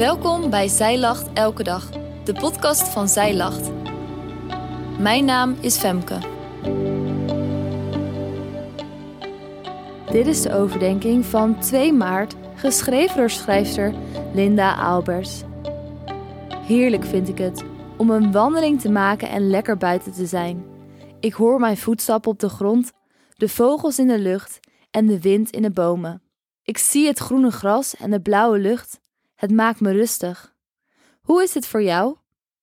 Welkom bij Zij Lacht Elke Dag, de podcast van Zij Lacht. Mijn naam is Femke. Dit is de overdenking van 2 maart, geschreven door schrijfster Linda Albers. Heerlijk vind ik het om een wandeling te maken en lekker buiten te zijn. Ik hoor mijn voetstappen op de grond, de vogels in de lucht en de wind in de bomen. Ik zie het groene gras en de blauwe lucht. Het maakt me rustig. Hoe is het voor jou?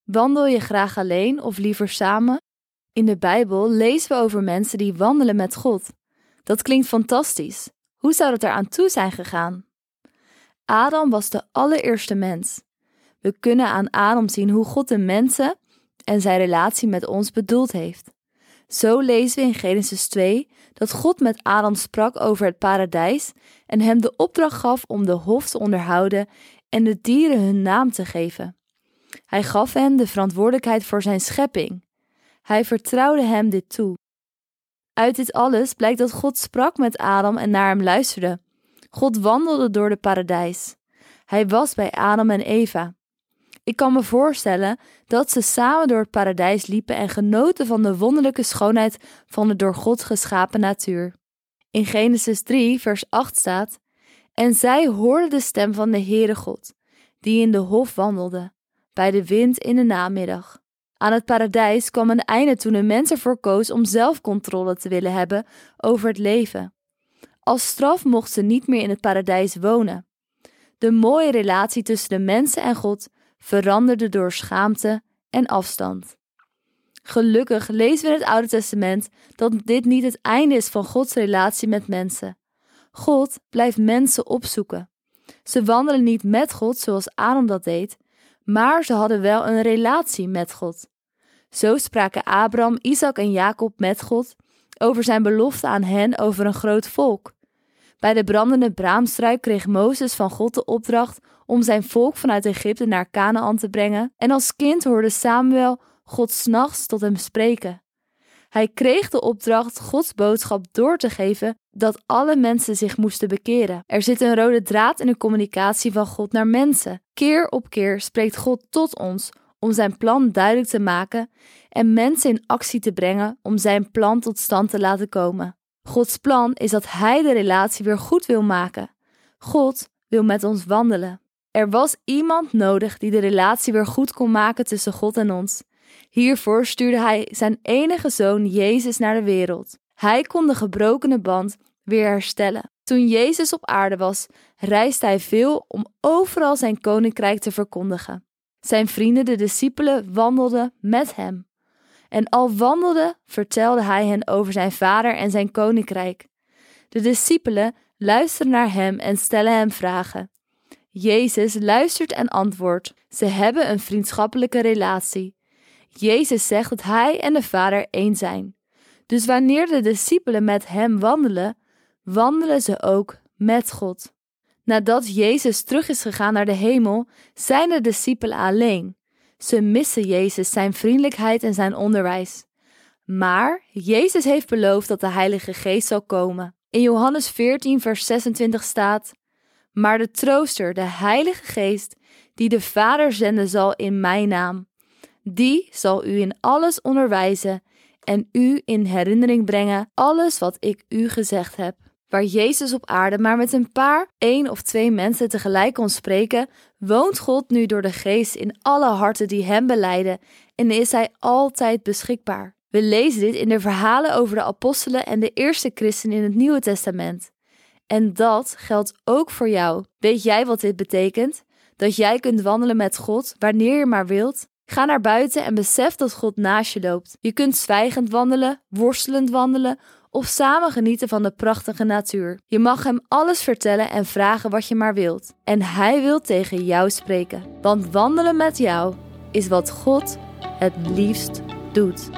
Wandel je graag alleen of liever samen? In de Bijbel lezen we over mensen die wandelen met God. Dat klinkt fantastisch. Hoe zou het eraan toe zijn gegaan? Adam was de allereerste mens. We kunnen aan Adam zien hoe God de mensen en zijn relatie met ons bedoeld heeft. Zo lezen we in Genesis 2 dat God met Adam sprak over het paradijs en hem de opdracht gaf om de hof te onderhouden en de dieren hun naam te geven. Hij gaf hen de verantwoordelijkheid voor zijn schepping. Hij vertrouwde hem dit toe. Uit dit alles blijkt dat God sprak met Adam en naar hem luisterde. God wandelde door de paradijs. Hij was bij Adam en Eva. Ik kan me voorstellen dat ze samen door het paradijs liepen en genoten van de wonderlijke schoonheid van de door God geschapen natuur. In Genesis 3, vers 8 staat: En zij hoorden de stem van de Heere God, die in de hof wandelde, bij de wind in de namiddag. Aan het paradijs kwam een einde toen een mens ervoor koos om zelfcontrole te willen hebben over het leven. Als straf mocht ze niet meer in het paradijs wonen. De mooie relatie tussen de mensen en God veranderde door schaamte en afstand. Gelukkig lezen we in het Oude Testament dat dit niet het einde is van Gods relatie met mensen. God blijft mensen opzoeken. Ze wandelen niet met God zoals Adam dat deed, maar ze hadden wel een relatie met God. Zo spraken Abraham, Isaac en Jacob met God over zijn belofte aan hen over een groot volk. Bij de brandende braamstruik kreeg Mozes van God de opdracht om zijn volk vanuit Egypte naar Canaan te brengen, en als kind hoorde Samuel God s'nachts tot hem spreken. Hij kreeg de opdracht Gods boodschap door te geven dat alle mensen zich moesten bekeren. Er zit een rode draad in de communicatie van God naar mensen. Keer op keer spreekt God tot ons om zijn plan duidelijk te maken en mensen in actie te brengen om zijn plan tot stand te laten komen. Gods plan is dat Hij de relatie weer goed wil maken. God wil met ons wandelen. Er was iemand nodig die de relatie weer goed kon maken tussen God en ons. Hiervoor stuurde Hij zijn enige zoon Jezus naar de wereld. Hij kon de gebrokene band weer herstellen. Toen Jezus op aarde was, reisde hij veel om overal zijn koninkrijk te verkondigen. Zijn vrienden, de discipelen, wandelden met hem. En al wandelde, vertelde hij hen over zijn vader en zijn koninkrijk. De discipelen luisteren naar hem en stellen hem vragen. Jezus luistert en antwoordt. Ze hebben een vriendschappelijke relatie. Jezus zegt dat hij en de Vader één zijn. Dus wanneer de discipelen met hem wandelen, wandelen ze ook met God. Nadat Jezus terug is gegaan naar de hemel, zijn de discipelen alleen. Ze missen Jezus, zijn vriendelijkheid en zijn onderwijs. Maar Jezus heeft beloofd dat de Heilige Geest zal komen. In Johannes 14, vers 26 staat: Maar de trooster, de Heilige Geest, die de Vader zenden zal in mijn naam, die zal u in alles onderwijzen en u in herinnering brengen alles wat ik u gezegd heb waar Jezus op aarde maar met een paar, één of twee mensen tegelijk kon spreken, woont God nu door de Geest in alle harten die Hem beleiden en is Hij altijd beschikbaar. We lezen dit in de verhalen over de apostelen en de eerste christenen in het Nieuwe Testament. En dat geldt ook voor jou. Weet jij wat dit betekent? Dat jij kunt wandelen met God wanneer je maar wilt? Ga naar buiten en besef dat God naast je loopt. Je kunt zwijgend wandelen, worstelend wandelen of samen genieten van de prachtige natuur. Je mag hem alles vertellen en vragen wat je maar wilt. En hij wil tegen jou spreken. Want wandelen met jou is wat God het liefst doet.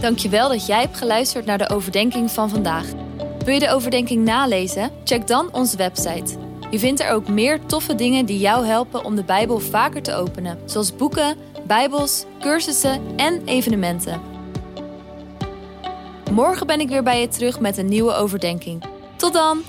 Dankjewel dat jij hebt geluisterd naar de overdenking van vandaag. Wil je de overdenking nalezen? Check dan onze website je vindt er ook meer toffe dingen die jou helpen om de Bijbel vaker te openen, zoals boeken, Bijbels, cursussen en evenementen. Morgen ben ik weer bij je terug met een nieuwe overdenking. Tot dan!